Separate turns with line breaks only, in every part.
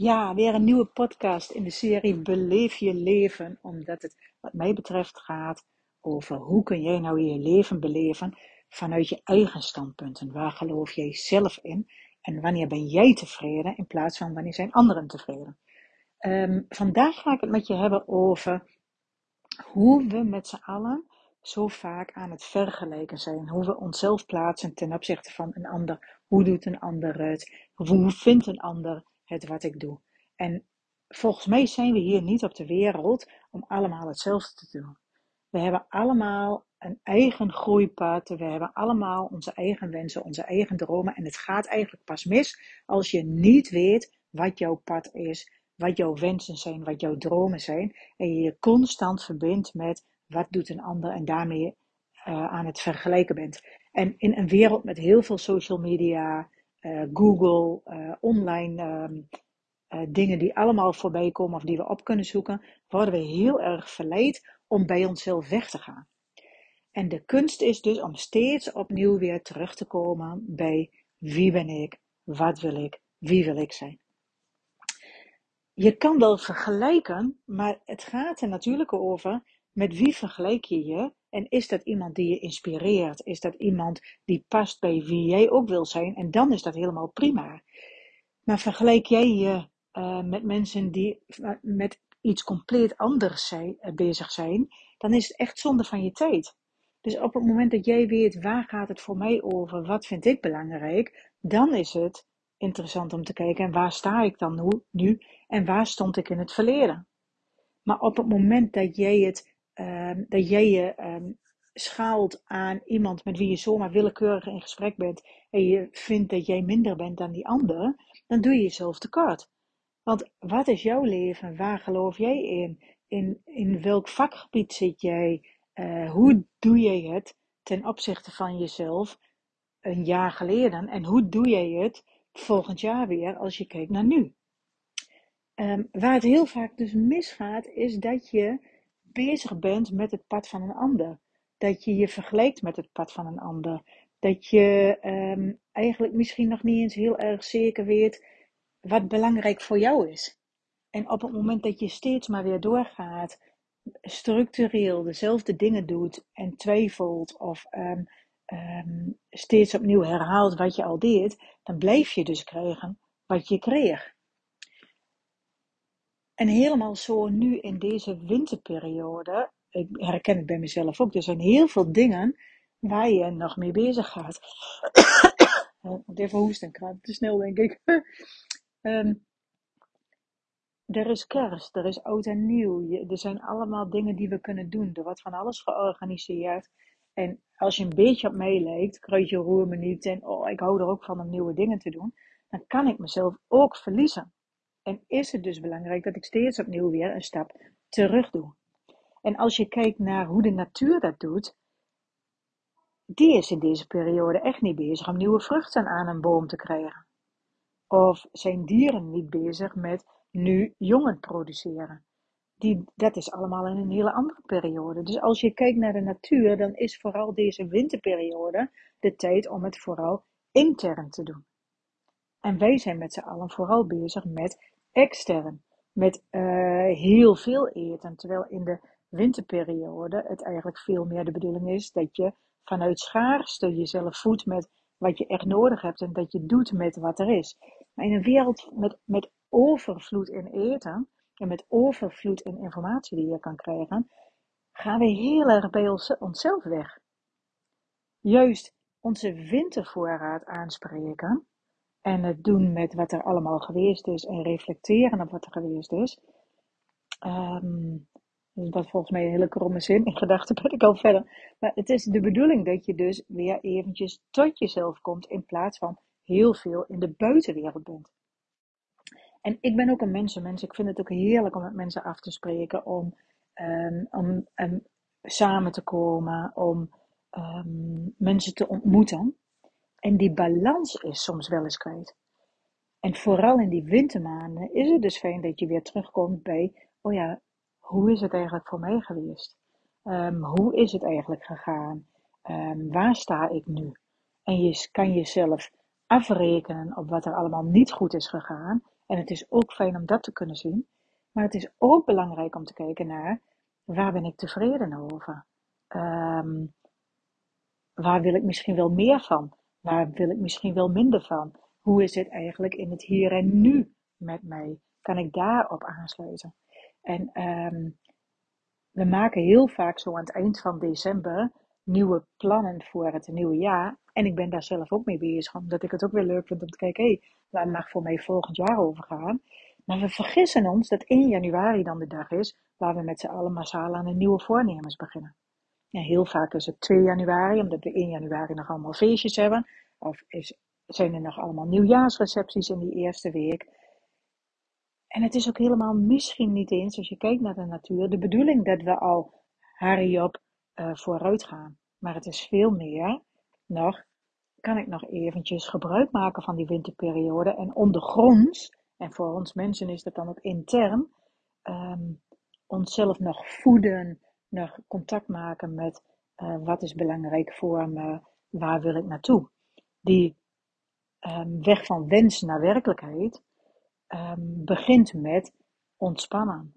Ja, weer een nieuwe podcast in de serie Beleef je leven, omdat het wat mij betreft gaat over hoe kun jij nou je leven beleven vanuit je eigen standpunten. Waar geloof jij zelf in en wanneer ben jij tevreden in plaats van wanneer zijn anderen tevreden. Um, vandaag ga ik het met je hebben over hoe we met z'n allen zo vaak aan het vergelijken zijn. Hoe we onszelf plaatsen ten opzichte van een ander. Hoe doet een ander het? Hoe vindt een ander het wat ik doe? En volgens mij zijn we hier niet op de wereld om allemaal hetzelfde te doen. We hebben allemaal een eigen groeipad. We hebben allemaal onze eigen wensen, onze eigen dromen. En het gaat eigenlijk pas mis als je niet weet wat jouw pad is, wat jouw wensen zijn, wat jouw dromen zijn. En je je constant verbindt met wat doet een ander en daarmee uh, aan het vergelijken bent. En in een wereld met heel veel social media, Google, uh, online um, dingen die allemaal voorbij komen of die we op kunnen zoeken, worden we heel erg verleid om bij onszelf weg te gaan. En de kunst is dus om steeds opnieuw weer terug te komen bij wie ben ik, wat wil ik, wie wil ik zijn. Je kan wel vergelijken, maar het gaat er natuurlijk over met wie vergelijk je je? En is dat iemand die je inspireert? Is dat iemand die past bij wie jij ook wil zijn? En dan is dat helemaal prima. Maar vergelijk jij je uh, met mensen die met iets compleet anders zijn, uh, bezig zijn, dan is het echt zonde van je tijd. Dus op het moment dat jij weet waar gaat het voor mij over, wat vind ik belangrijk, dan is het interessant om te kijken en waar sta ik dan nu en waar stond ik in het verleden. Maar op het moment dat jij het um, dat jij je um, schaalt aan iemand met wie je zomaar willekeurig in gesprek bent en je vindt dat jij minder bent dan die ander, dan doe je jezelf tekort. Want wat is jouw leven? Waar geloof jij in? In, in welk vakgebied zit jij? Uh, hoe doe jij het ten opzichte van jezelf een jaar geleden? En hoe doe jij het volgend jaar weer als je kijkt naar nu? Um, waar het heel vaak dus misgaat, is dat je bezig bent met het pad van een ander. Dat je je vergelijkt met het pad van een ander. Dat je um, eigenlijk misschien nog niet eens heel erg zeker weet wat belangrijk voor jou is. En op het moment dat je steeds maar weer doorgaat, structureel dezelfde dingen doet en twijfelt of um, um, steeds opnieuw herhaalt wat je al deed, dan blijf je dus krijgen wat je kreeg. En helemaal zo nu in deze winterperiode, ik herken het bij mezelf ook, er zijn heel veel dingen waar je nog mee bezig gaat. Ik moet even hoesten, ik te snel denk ik. um, er is kerst, er is oud en nieuw. er zijn allemaal dingen die we kunnen doen. Er wordt van alles georganiseerd. En als je een beetje op mij lijkt, kruidje roer me niet en oh, ik hou er ook van om nieuwe dingen te doen, dan kan ik mezelf ook verliezen. En is het dus belangrijk dat ik steeds opnieuw weer een stap terug doe. En als je kijkt naar hoe de natuur dat doet, die is in deze periode echt niet bezig om nieuwe vruchten aan een boom te krijgen. Of zijn dieren niet bezig met nu jongen produceren. Die, dat is allemaal in een hele andere periode. Dus als je kijkt naar de natuur, dan is vooral deze winterperiode de tijd om het vooral intern te doen. En wij zijn met z'n allen vooral bezig met extern met uh, heel veel eten. Terwijl in de winterperiode het eigenlijk veel meer de bedoeling is dat je vanuit schaarste jezelf voedt met wat je echt nodig hebt en dat je doet met wat er is. Maar in een wereld met, met overvloed in eten en met overvloed in informatie die je kan krijgen, gaan we heel erg bij ons, onszelf weg. Juist onze wintervoorraad aanspreken en het doen met wat er allemaal geweest is en reflecteren op wat er geweest is. Um, dat volgens mij een hele kromme zin. In gedachten ben ik al verder. Maar het is de bedoeling dat je dus weer eventjes tot jezelf komt. In plaats van heel veel in de buitenwereld bent. En ik ben ook een mensenmens. Ik vind het ook heerlijk om met mensen af te spreken. Om, um, om um, samen te komen. Om mensen te ontmoeten. En die balans is soms wel eens kwijt. En vooral in die wintermaanden is het dus fijn dat je weer terugkomt bij, oh ja, hoe is het eigenlijk voor mij geweest? Um, hoe is het eigenlijk gegaan? Um, waar sta ik nu? En je kan jezelf afrekenen op wat er allemaal niet goed is gegaan. En het is ook fijn om dat te kunnen zien. Maar het is ook belangrijk om te kijken naar waar ben ik tevreden over? Um, waar wil ik misschien wel meer van? Waar wil ik misschien wel minder van? Hoe is het eigenlijk in het hier en nu met mij? Kan ik daarop aansluiten? En um, we maken heel vaak zo aan het eind van december nieuwe plannen voor het nieuwe jaar. En ik ben daar zelf ook mee bezig, omdat ik het ook weer leuk vind om te kijken, hé, hey, waar mag voor mij volgend jaar over gaan? Maar we vergissen ons dat 1 januari dan de dag is waar we met z'n allen massaal aan een nieuwe voornemens beginnen. Ja, heel vaak is het 2 januari, omdat we 1 januari nog allemaal feestjes hebben. Of is, zijn er nog allemaal nieuwjaarsrecepties in die eerste week. En het is ook helemaal misschien niet eens, als je kijkt naar de natuur, de bedoeling dat we al hurry op uh, vooruit gaan. Maar het is veel meer nog, kan ik nog eventjes gebruik maken van die winterperiode en ondergronds, en voor ons mensen is dat dan ook intern, um, onszelf nog voeden, nog contact maken met uh, wat is belangrijk voor me, waar wil ik naartoe. Die um, weg van wens naar werkelijkheid um, begint met ontspannen,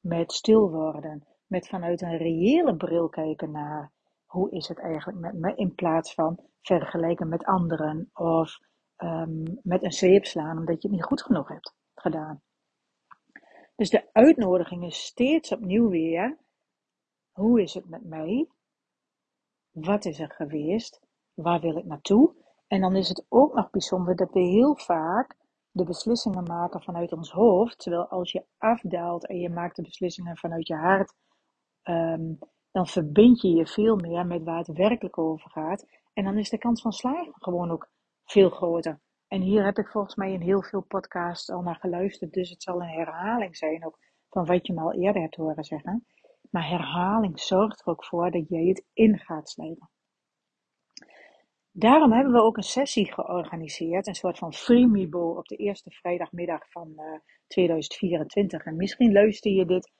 met stil worden, met vanuit een reële bril kijken naar hoe is het eigenlijk met me, in plaats van vergelijken met anderen of um, met een zeep slaan omdat je het niet goed genoeg hebt gedaan. Dus de uitnodiging is steeds opnieuw weer, hoe is het met mij? Wat is er geweest? Waar wil ik naartoe? En dan is het ook nog bijzonder dat we heel vaak de beslissingen maken vanuit ons hoofd. Terwijl als je afdaalt en je maakt de beslissingen vanuit je hart, um, dan verbind je je veel meer met waar het werkelijk over gaat. En dan is de kans van slagen gewoon ook veel groter. En hier heb ik volgens mij in heel veel podcasts al naar geluisterd, dus het zal een herhaling zijn ook van wat je me al eerder hebt horen zeggen. Maar herhaling zorgt er ook voor dat jij het in gaat slijpen. Daarom hebben we ook een sessie georganiseerd, een soort van freemibo op de eerste vrijdagmiddag van uh, eh, 2024. En misschien luister je dit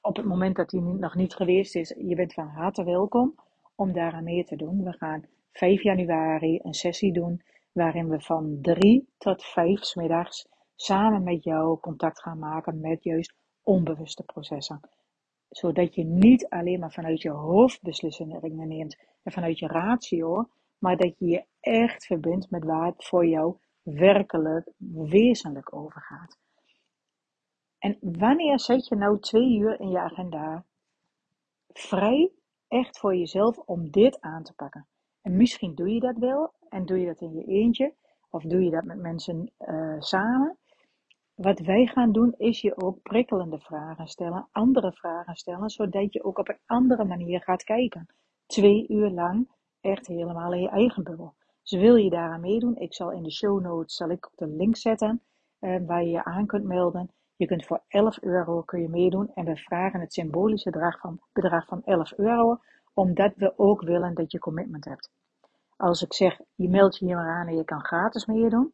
op het moment dat hij nog niet geweest is. Je bent van harte welkom om daaraan mee te doen. We gaan 5 januari een sessie doen waarin we van 3 tot 5 smiddags samen met jou contact gaan maken met juist onbewuste processen. Zodat je niet alleen maar vanuit je hoofd beslissingen neemt en vanuit je ratio, maar dat je je echt verbindt met waar het voor jou werkelijk wezenlijk over gaat. En wanneer zet je nou twee uur in je agenda vrij, echt voor jezelf, om dit aan te pakken? En misschien doe je dat wel en doe je dat in je eentje, of doe je dat met mensen uh, samen. Wat wij gaan doen, is je ook prikkelende vragen stellen, andere vragen stellen, zodat je ook op een andere manier gaat kijken. Twee uur lang echt helemaal in je eigen bubbel. Dus wil je daaraan meedoen, ik zal in de show notes zal ik de link zetten uh, waar je je aan kunt melden. Je kunt voor 11 euro kun je meedoen en we vragen het symbolische bedrag van, bedrag van 11 euro, omdat we ook willen dat je commitment hebt. Als ik zeg, je meldt je hier maar aan en je kan gratis meedoen,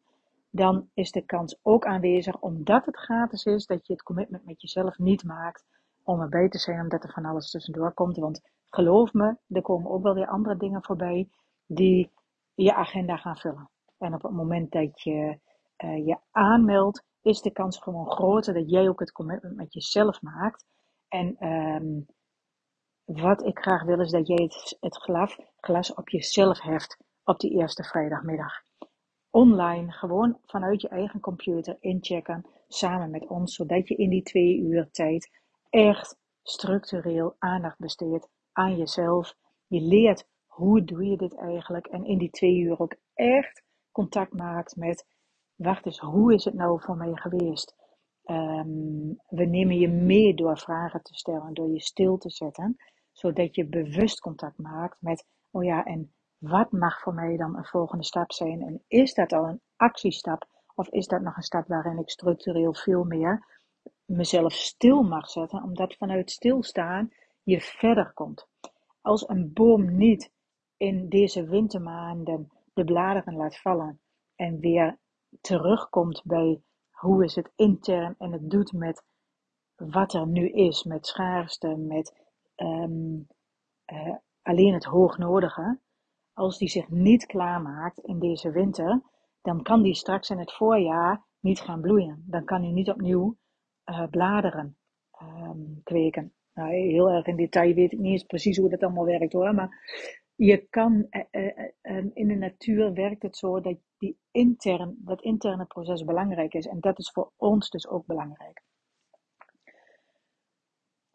dan is de kans ook aanwezig, omdat het gratis is, dat je het commitment met jezelf niet maakt om erbij te zijn, omdat er van alles tussendoor komt. Want geloof me, er komen ook wel weer andere dingen voorbij die je agenda gaan vullen. En op het moment dat je uh, je aanmeldt, is de kans gewoon groter dat jij ook het commitment met jezelf maakt. En um, wat ik graag wil is dat jij het, het glas, glas op jezelf heft op die eerste vrijdagmiddag. Online, gewoon vanuit je eigen computer inchecken, samen met ons, zodat je in die twee uur tijd echt structureel aandacht besteedt aan jezelf. Je leert hoe doe je dit eigenlijk en in die twee uur ook echt contact maakt met wacht eens, hoe is het nou voor mij geweest? Um, we nemen je mee door vragen te stellen, door je stil te zetten, zodat je bewust contact maakt met, oh ja, en wat mag voor mij dan een volgende stap zijn? En is dat al een actiestap? Of is dat nog een stap waarin ik structureel veel meer mezelf stil mag zetten, omdat vanuit stilstaan je verder komt. Als een boom niet in deze wintermaanden de bladeren laat vallen en weer terugkomt bij hoe is het intern en het doet met wat er nu is, met schaarste, met um, uh, alleen het hoognodige, als die zich niet klaarmaakt in deze winter, dan kan die straks in het voorjaar niet gaan bloeien. Dan kan hij niet opnieuw uh, bladeren um, kweken. Nou, heel erg in detail weet ik niet eens precies hoe dat allemaal werkt hoor. Maar je kan, uh, uh, in de natuur werkt het zo dat die intern, dat interne proces belangrijk is. En dat is voor ons dus ook belangrijk.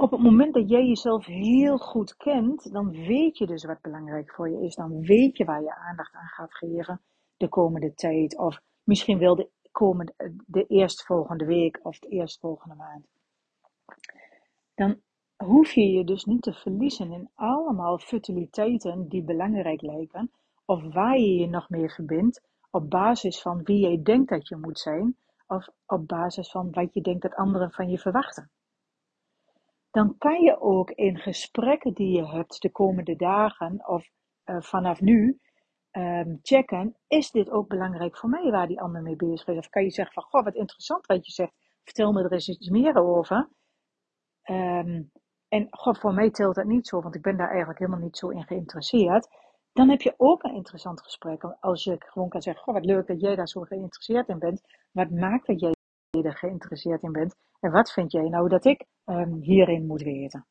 Op het moment dat jij jezelf heel goed kent, dan weet je dus wat belangrijk voor je is. Dan weet je waar je aandacht aan gaat geven de komende tijd. Of misschien wel de, komende, de eerstvolgende week of de eerstvolgende maand. Dan hoef je je dus niet te verliezen in allemaal futiliteiten die belangrijk lijken. Of waar je je nog meer verbindt op basis van wie jij denkt dat je moet zijn. Of op basis van wat je denkt dat anderen van je verwachten dan kan je ook in gesprekken die je hebt de komende dagen of uh, vanaf nu um, checken, is dit ook belangrijk voor mij waar die ander mee bezig is? Of kan je zeggen van, goh, wat interessant wat je zegt, vertel me er eens iets meer over. Um, en goh, voor mij telt dat niet zo, want ik ben daar eigenlijk helemaal niet zo in geïnteresseerd. Dan heb je ook een interessant gesprek. Als je gewoon kan zeggen, goh, wat leuk dat jij daar zo geïnteresseerd in bent. Wat maakt dat jij er geïnteresseerd in bent? En wat vind jij nou dat ik um, hierin moet weten?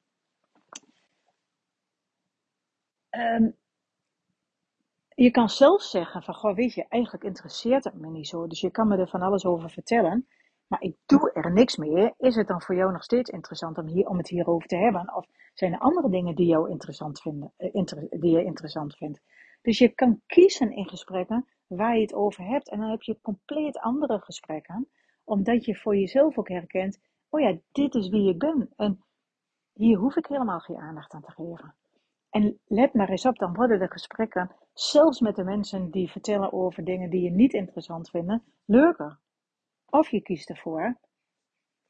Um, je kan zelf zeggen van, goh, weet je, eigenlijk interesseert het me niet zo. Dus je kan me er van alles over vertellen. Maar ik doe er niks mee. Is het dan voor jou nog steeds interessant om, hier, om het hierover te hebben? Of zijn er andere dingen die, jou interessant vinden, eh, die je interessant vindt? Dus je kan kiezen in gesprekken waar je het over hebt. En dan heb je compleet andere gesprekken omdat je voor jezelf ook herkent, oh ja, dit is wie ik ben. En hier hoef ik helemaal geen aandacht aan te geven. En let maar eens op, dan worden de gesprekken, zelfs met de mensen die vertellen over dingen die je niet interessant vinden, leuker. Of je kiest ervoor,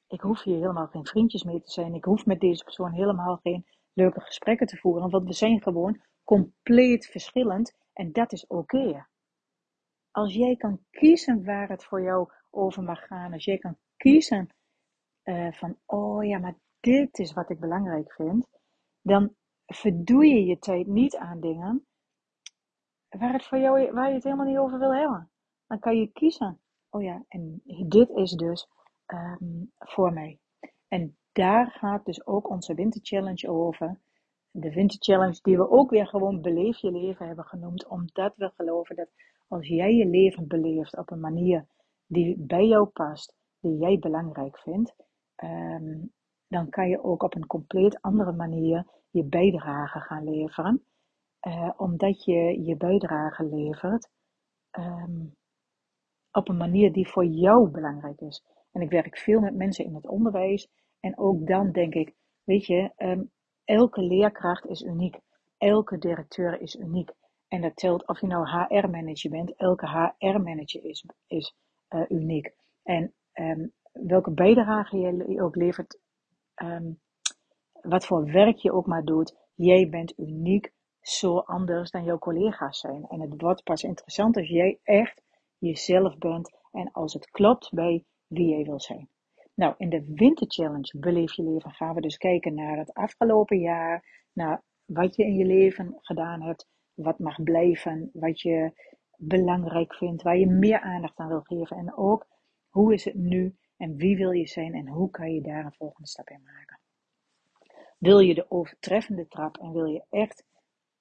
ik hoef hier helemaal geen vriendjes mee te zijn. Ik hoef met deze persoon helemaal geen leuke gesprekken te voeren. Want we zijn gewoon compleet verschillend en dat is oké. Als jij kan kiezen waar het voor jou over mag gaan. Als jij kan kiezen uh, van, oh ja, maar dit is wat ik belangrijk vind. Dan verdoe je je tijd niet aan dingen waar, het voor jou, waar je het helemaal niet over wil hebben. Dan kan je kiezen. Oh ja, en dit is dus um, voor mij. En daar gaat dus ook onze Winter Challenge over. De Winter Challenge die we ook weer gewoon Beleef je leven hebben genoemd. Omdat we geloven dat als jij je leven beleeft op een manier die bij jou past, die jij belangrijk vindt, ehm, dan kan je ook op een compleet andere manier je bijdrage gaan leveren. Uh, omdat je je bijdrage levert ehm, op een manier die voor jou belangrijk is. En ik werk veel met mensen in het onderwijs. En ook dan denk ik, weet je, um, elke leerkracht is uniek. Elke directeur is uniek. En dat telt of je nou HR-manager bent. Elke HR-manager is, is uh, uniek. En um, welke bijdrage je ook levert, um, wat voor werk je ook maar doet, jij bent uniek zo anders dan jouw collega's zijn. En het wordt pas interessant als jij echt jezelf bent en als het klopt bij wie jij wil zijn. Nou, in de Winter Challenge Beleef je leven gaan we dus kijken naar het afgelopen jaar, naar wat je in je leven gedaan hebt, wat mag blijven, wat je belangrijk vindt, waar je meer aandacht aan wil geven. En ook hoe is het nu en wie wil je zijn en hoe kan je daar een volgende stap in maken. Wil je de overtreffende trap en wil je echt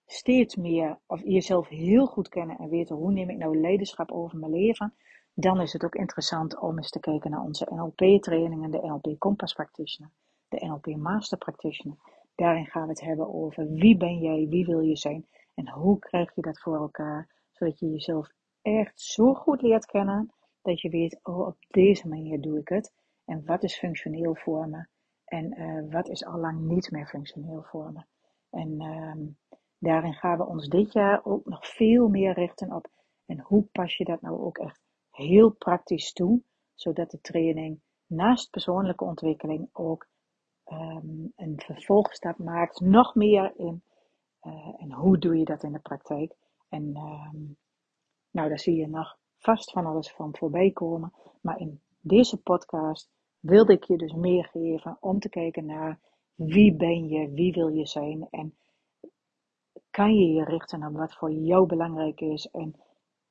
steeds meer of jezelf heel goed kennen en weten hoe neem ik nou leiderschap over mijn leven, dan is het ook interessant om eens te kijken naar onze NLP-trainingen, de NLP Compass Practitioner, de NLP Master Practitioner. Daarin gaan we het hebben over wie ben jij, wie wil je zijn en hoe krijg je dat voor elkaar zodat je jezelf echt zo goed leert kennen dat je weet, oh, op deze manier doe ik het. En wat is functioneel voor me? En uh, wat is al lang niet meer functioneel voor me? En uh, daarin gaan we ons dit jaar ook nog veel meer richten op. En hoe pas je dat nou ook echt heel praktisch toe, zodat de training naast persoonlijke ontwikkeling ook um, een vervolgstap maakt, nog meer in. Uh, en hoe doe je dat in de praktijk? En ehm, nou, daar zie je nog vast van alles van voorbij komen. Maar in deze podcast wilde ik je dus meer geven om te kijken naar wie ben je, wie wil je zijn en kan je je richten op wat voor jou belangrijk is en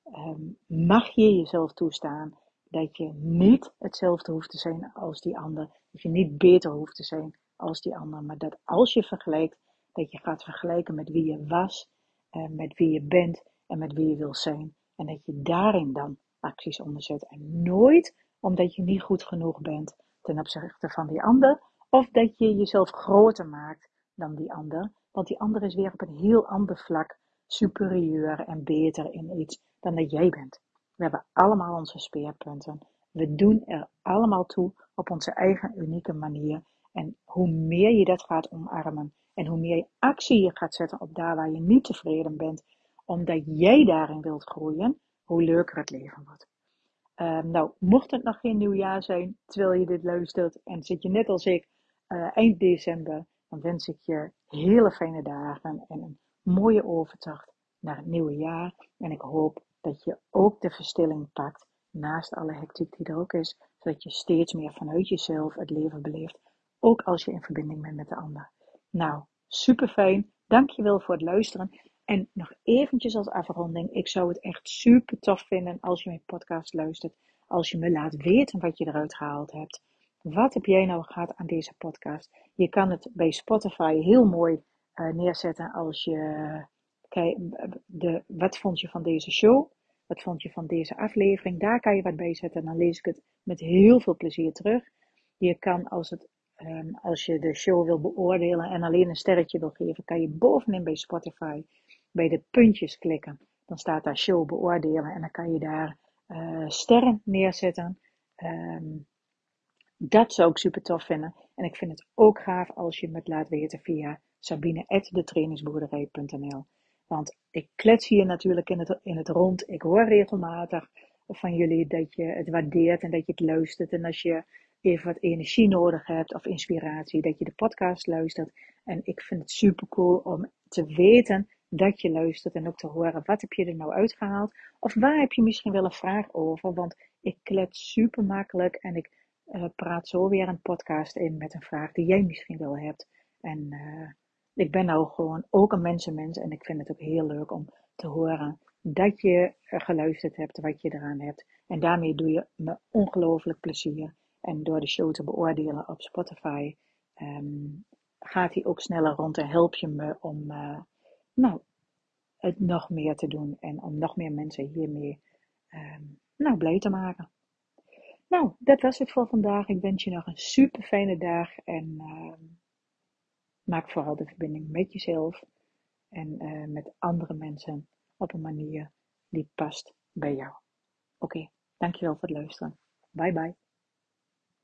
um, mag je jezelf toestaan dat je niet hetzelfde hoeft te zijn als die ander. Dat je niet beter hoeft te zijn als die ander. Maar dat als je vergelijkt, dat je gaat vergelijken met wie je was, eh, met wie je bent en met wie je wil zijn. En dat je daarin dan acties onderzet. En nooit omdat je niet goed genoeg bent ten opzichte van die ander. Of dat je jezelf groter maakt dan die ander. Want die ander is weer op een heel ander vlak superieur en beter in iets dan dat jij bent. We hebben allemaal onze speerpunten. We doen er allemaal toe op onze eigen unieke manier. En hoe meer je dat gaat omarmen en hoe meer je actie je gaat zetten op daar waar je niet tevreden bent, omdat jij daarin wilt groeien, hoe leuker het leven wordt. Ehm, nou, mocht het nog geen nieuwjaar zijn terwijl je dit luistert en zit je net als ik uh, eind december, dan wens ik je hele fijne dagen en een mooie overtocht naar het nieuwe jaar. En ik hoop dat je ook de verstilling pakt naast alle hectiek die er ook is, zodat je steeds meer vanuit jezelf het leven beleeft, ook als je in verbinding bent met de ander. Nou, super fijn. Dankjewel voor het luisteren. En nog eventjes als afronding, ik zou het echt super tof vinden als je mijn podcast luistert, als je me laat weten wat je eruit gehaald hebt. Wat heb jij nou gehad aan deze podcast? Je kan het bij Spotify heel mooi uh, neerzetten als je kijk, de, wat vond je van deze show? Wat vond je van deze aflevering? Daar kan je wat bij zetten en dan lees ik het met heel veel plezier terug. Je kan als, het, um, als je de show wil beoordelen en alleen een sterretje wil geven, kan je bovenin bij Spotify bij de puntjes klikken. Dan staat daar show beoordelen en dan kan je daar uh, sterren neerzetten. Um, dat zou ik super tof vinden. En ik vind het ook gaaf als je me het laat weten via sabine.detrainingsboerderij.nl Want ik klets hier natuurlijk in het, in het rond. Ik hoor regelmatig van jullie dat je het waardeert en dat je het luistert. En als je even wat energie nodig hebt of inspiratie, dat je de podcast luistert. En ik vind het super cool om te weten dat je luistert en ook te horen wat heb je er nou uitgehaald. Of waar heb je misschien wel een vraag over, want ik klets super makkelijk en ik uh, praat zo weer een podcast in met een vraag die jij misschien wel hebt. En uh, ik ben nou gewoon ook een mensenmens en ik vind het ook heel leuk om te horen dat je geluisterd hebt, wat je eraan hebt. En daarmee doe je me ongelooflijk plezier. En door de show te beoordelen op Spotify um, gaat hij ook sneller rond en help je me om uh, nou, het nog meer te doen en om nog meer mensen hiermee um, nou, blij te maken. Nou, dat was het voor vandaag. Ik wens je nog een super fijne dag en uh, maak vooral de verbinding met jezelf en uh, met andere mensen op een manier die past bij jou. Oké, dankjewel voor het luisteren. Bye bye.